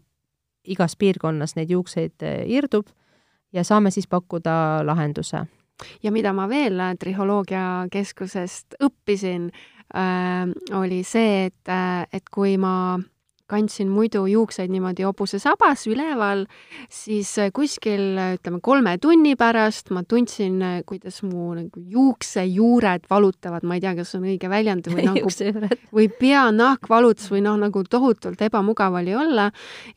igas piirkonnas neid juukseid eh, irdub ja saame siis pakkuda lahenduse. ja mida ma veel Triholoogia Keskusest õppisin äh,, oli see, et, äh, et kui ma kandsin muidu juukseid niimoodi hobusesabas üleval, siis äh, kuskil ütleme kolme tunni pärast ma tundsin, äh, kuidas mu nagu juuksejuured valutavad, ma ei tea, kas on õige väljend või nagu või peanahk valutas või noh, nagu tohutult ebamugav oli olla.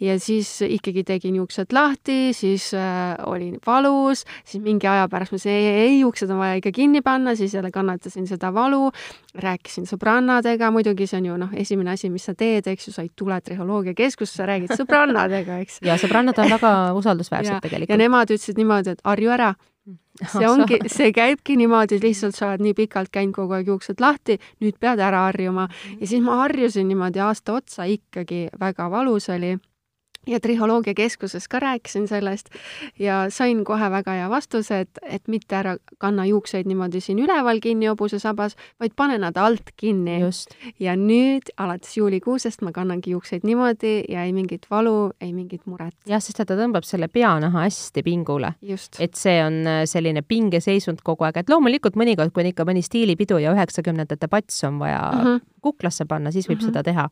Ja siis ikkagi tegin juuksed lahti, siis äh, oli valus, siis mingi aja pärast ma ütlesin, ei, ei, juuksed on vaja ikka kinni panna, siis jälle kannatasin seda valu, rääkisin sõbrannadega, muidugi see on ju noh, esimene asi, mis sa teed, eks ju, sa ei tule triholoogiakeskusse, räägid sõbrannadega, eks. ja sõbrannad on väga usaldusväärsed tegelikult. ja nemad ütlesid niimoodi, et harju ära. see ongi, see käibki niimoodi, lihtsalt sa oled nii pikalt käinud kogu aeg juuksed lahti, nüüd pead ära harjuma. ja siis ma harjusin niimoodi aasta otsa ikkagi, väga valus oli ja Triholoogia Keskuses ka rääkisin sellest ja sain kohe väga hea vastuse, et, et mitte ära kanna juukseid niimoodi siin üleval kinni hobuse sabas, vaid pane nad alt kinni. ja nüüd alates juulikuusest ma kannangi juukseid niimoodi ja ei mingit valu, ei mingit muret. jah, sest ta tõmbab selle peanaha hästi pingule. et see on äh, selline pingeseisund kogu aeg, et loomulikult mõnikord, kui on ikka mõni stiilipidu ja üheksakümnendate pats on vaja mm -hmm. kuklasse panna, siis võib mm -hmm. seda teha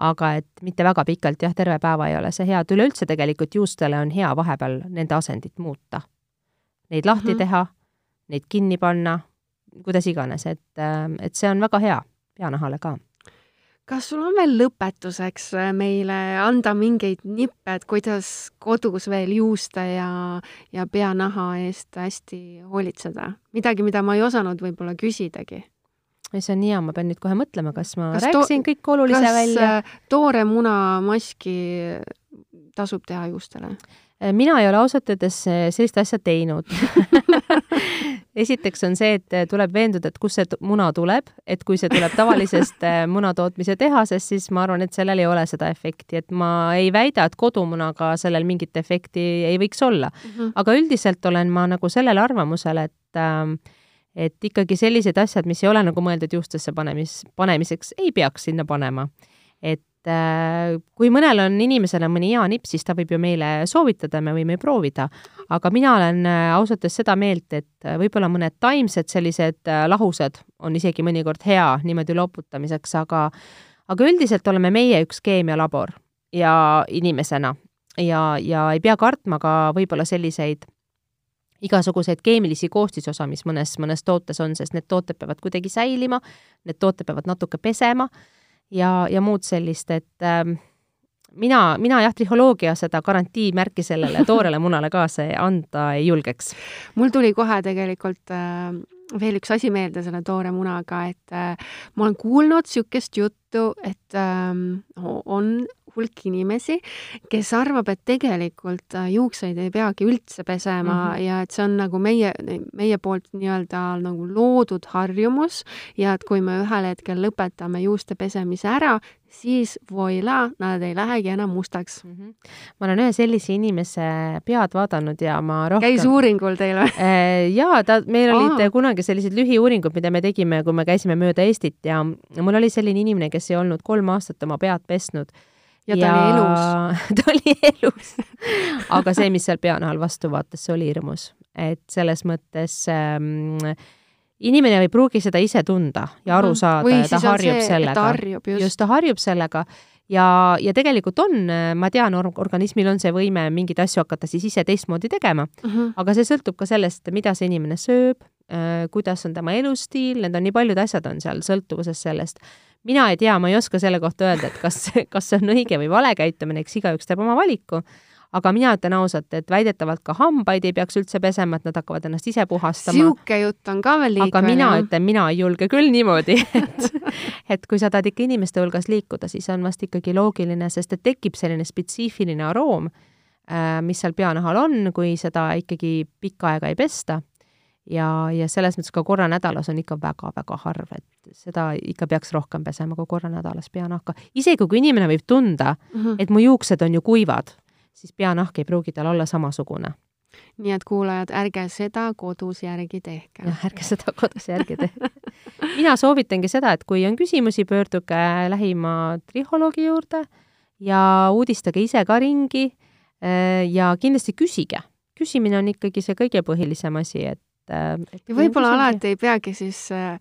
aga et mitte väga pikalt, jah, terve päeva ei ole see hea, et üleüldse tegelikult juustele on hea vahepeal nende asendit muuta. Neid lahti mm -hmm. teha, neid kinni panna, kuidas iganes, et, et see on väga hea peanahale ka kas sul on veel lõpetuseks meile anda mingeid nippe, et kuidas kodus veel juuste ja, ja peanaha eest hästi hoolitseda? midagi, mida ma ei osanud võib-olla küsidagi see on nii hea, ma pean nüüd kohe mõtlema, kas ma kas rääkisin kõik olulise kas välja. Äh, toore muna maski tasub teha juustele? mina ei ole ausalt öeldes sellist asja teinud esiteks on see, et tuleb veenduda, et kust see muna tuleb, et kui see tuleb tavalisest munatootmise tehasest, siis ma arvan, et sellel ei ole seda efekti, et ma ei väida, et kodumunaga sellel mingit efekti ei võiks olla mm. -hmm. aga üldiselt olen ma nagu sellel arvamusel, et äh, et ikkagi sellised asjad, mis ei ole nagu mõeldud juustesse panemis, panemiseks, ei peaks sinna panema. et äh, kui mõnel on inimesele mõni hea nipp, siis ta võib ju meile soovitada, me võime proovida. aga mina olen äh, ausalt öeldes seda meelt, et äh, võib-olla mõned taimsed sellised lahused on isegi mõnikord hea niimoodi loputamiseks, aga aga üldiselt oleme meie üks keemialabor ja inimesena ja, ja ei pea kartma ka võib-olla selliseid igasuguseid keemilisi koostisosa, mis mõnes, mõnes tootes on, sest need tooted peavad kuidagi säilima, need tooted peavad natuke pesema ja, ja muud sellist, et äh, mina, mina jah, trihholoogia seda garantiimärki sellele toorele munale kaasa anda ei julgeks. mul tuli kohe tegelikult äh, veel üks asi meelde selle toore munaga, et äh, ma olen kuulnud niisugust juttu, et äh, on hulk inimesi, kes arvab, et tegelikult äh, juukseid ei peagi üldse pesema mm -hmm. ja et see on nagu meie, meie poolt nii-öelda nagu loodud harjumus ja et kui me ühel hetkel lõpetame juuste pesemise ära, siis voila, nad ei lähegi enam mustaks mm. -hmm. ma olen ühe sellise inimese pead vaadanud ja ma rohkem käis uuringul teil või? Äh, jaa, ta, meil olid Aa. kunagi sellised lühiuuringud, mida me tegime, kui me käisime mööda Eestit ja mul oli selline inimene, kes ei olnud kolm aastat oma pead pesnud ja ta ja... oli elus ta oli elus aga see, mis seal peanahal vastu vaatas, see oli hirmus. et selles mõttes ähm, inimene ei pruugi seda ise tunda ja aru mhm. saada Või ja ta harjub see, sellega. just. just, ta harjub sellega ja, ja tegelikult on, ma tean, organismil on see võime mingeid asju hakata siis ise teistmoodi tegema mhm. -huh. aga see sõltub ka sellest, mida see inimene sööb äh,, kuidas on tema elustiil, need on nii paljud asjad on seal sõltuvuses sellest mina ei tea, ma ei oska selle kohta öelda, et kas, kas see on õige või vale käitumine, eks igaüks teeb oma valiku, aga mina ütlen ausalt, et väidetavalt ka hambaid ei peaks üldse pesema, et nad hakkavad ennast ise puhastama. niisugune jutt on ka veel liikvel. aga mina jah. ütlen, mina ei julge küll niimoodi, et, et kui sa tahad ikka inimeste hulgas liikuda, siis on vast ikkagi loogiline, sest et tekib selline spetsiifiline aroom, äh, mis seal peanahal on, kui seda ikkagi pikka aega ei pesta ja, ja selles mõttes ka korra nädalas on ikka väga-väga harv, et seda ikka peaks rohkem pesema kui korra nädalas peanahka. isegi kui inimene võib tunda mm, -hmm. et mu juuksed on ju kuivad, siis peanahk ei pruugi tal olla samasugune. nii et kuulajad, ärge seda kodus järgi tehke. jah, ärge seda kodus järgi tehke mina soovitangi seda, et kui on küsimusi, pöörduge lähima trihholoogi juurde ja uudistage ise ka ringi äh, ja kindlasti küsige. küsimine on ikkagi see kõige põhilisem asi, et et, et ja võib-olla alati ei peagi siis äh,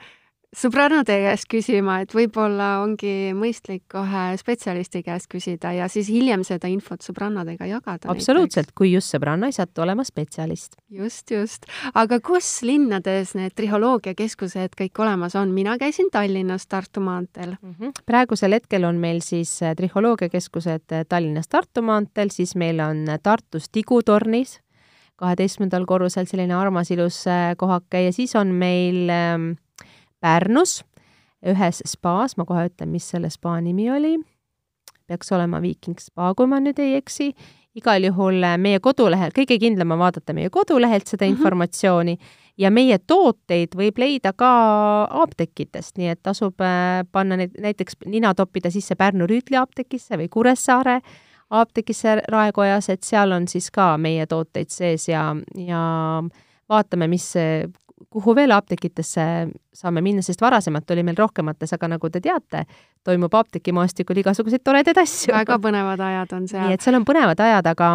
sõbrannade käest küsima, et võib-olla ongi mõistlik kohe spetsialisti käest küsida ja siis hiljem seda infot sõbrannadega jagada. absoluutselt, kui just sõbranna ei satu olema spetsialist. just, just. aga kus linnades need trihholoogiakeskused kõik olemas on? mina käisin Tallinnas Tartu maanteel mm. -hmm. praegusel hetkel on meil siis äh, trihholoogiakeskused äh, Tallinnas Tartu maanteel, siis meil on Tartus Tigu tornis kaheteistkümnendal korrusel selline armas ilus äh, kohake ja siis on meil ähm, Pärnus ühes spaas, ma kohe ütlen, mis selle spa nimi oli, peaks olema Viiking spa, kui ma nüüd ei eksi, igal juhul äh, meie kodulehel, kõige kindlam on vaadata meie kodulehelt seda mm -hmm. informatsiooni ja meie tooteid võib leida ka apteekidest, nii et tasub äh, panna neid näiteks nina toppida sisse Pärnu Rüütli apteegisse või Kuressaare. äh, apteegisse Raekojas, et seal on siis ka meie tooteid sees ja, ja vaatame, mis, kuhu veel apteekidesse saame minna, sest varasemalt oli meil rohkemates, aga nagu te teate, toimub apteegimaastikul igasuguseid toredaid asju. väga põnevad ajad on seal. nii et seal on põnevad ajad, aga,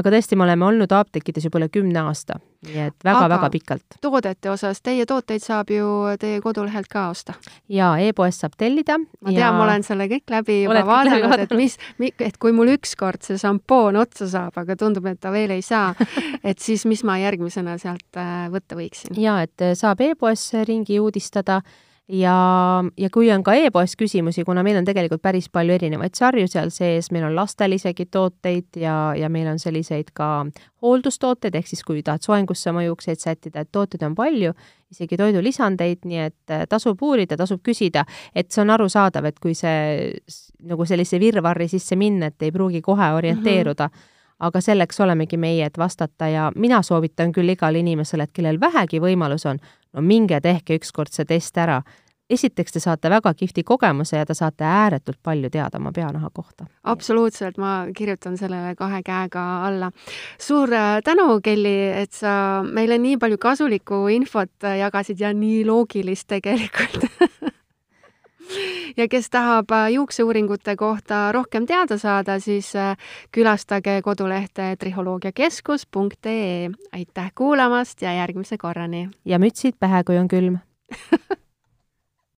aga tõesti, me oleme olnud apteekides juba üle kümne aasta nii et väga-väga pikalt. toodete osas, teie tooteid saab ju teie kodulehelt ka osta? jaa, e-poest saab tellida. ma tean ja..., ma olen selle kõik läbi juba Oled vaadanud, et mis, et kui mul ükskord see šampoon otsa saab, aga tundub, et ta veel ei saa, et siis mis ma järgmisena sealt äh, võtta võiksin? jaa, et äh, saab e-poes ringi uudistada ja, ja kui on ka e-poes küsimusi, kuna meil on tegelikult päris palju erinevaid sarju seal sees, meil on lastel isegi tooteid ja, ja meil on selliseid ka hooldustooteid, ehk siis kui tahad soengusse oma juukseid sättida, et tooteid on palju, isegi toidulisandeid, nii et äh, tasub uurida, tasub küsida, et see on arusaadav, et kui see nagu sellise virvarri sisse minna, et ei pruugi kohe orienteeruda. Mm, -hmm aga selleks olemegi meie, et vastata ja mina soovitan küll igale inimesele, et kellel vähegi võimalus on, no minge tehke ükskord see test ära esiteks te saate väga kihvti kogemuse ja te saate ääretult palju teada oma peanaha kohta. absoluutselt, ma kirjutan sellele kahe käega alla. suur äh, tänu, Kelly, et sa meile nii palju kasulikku infot jagasid ja nii loogilist tegelikult ja kes tahab äh, juukseuuringute kohta rohkem teada saada, siis äh, külastage kodulehte trihholoogiakeskus.ee. aitäh kuulamast ja järgmise korrani! ja mütsid pähe, kui on külm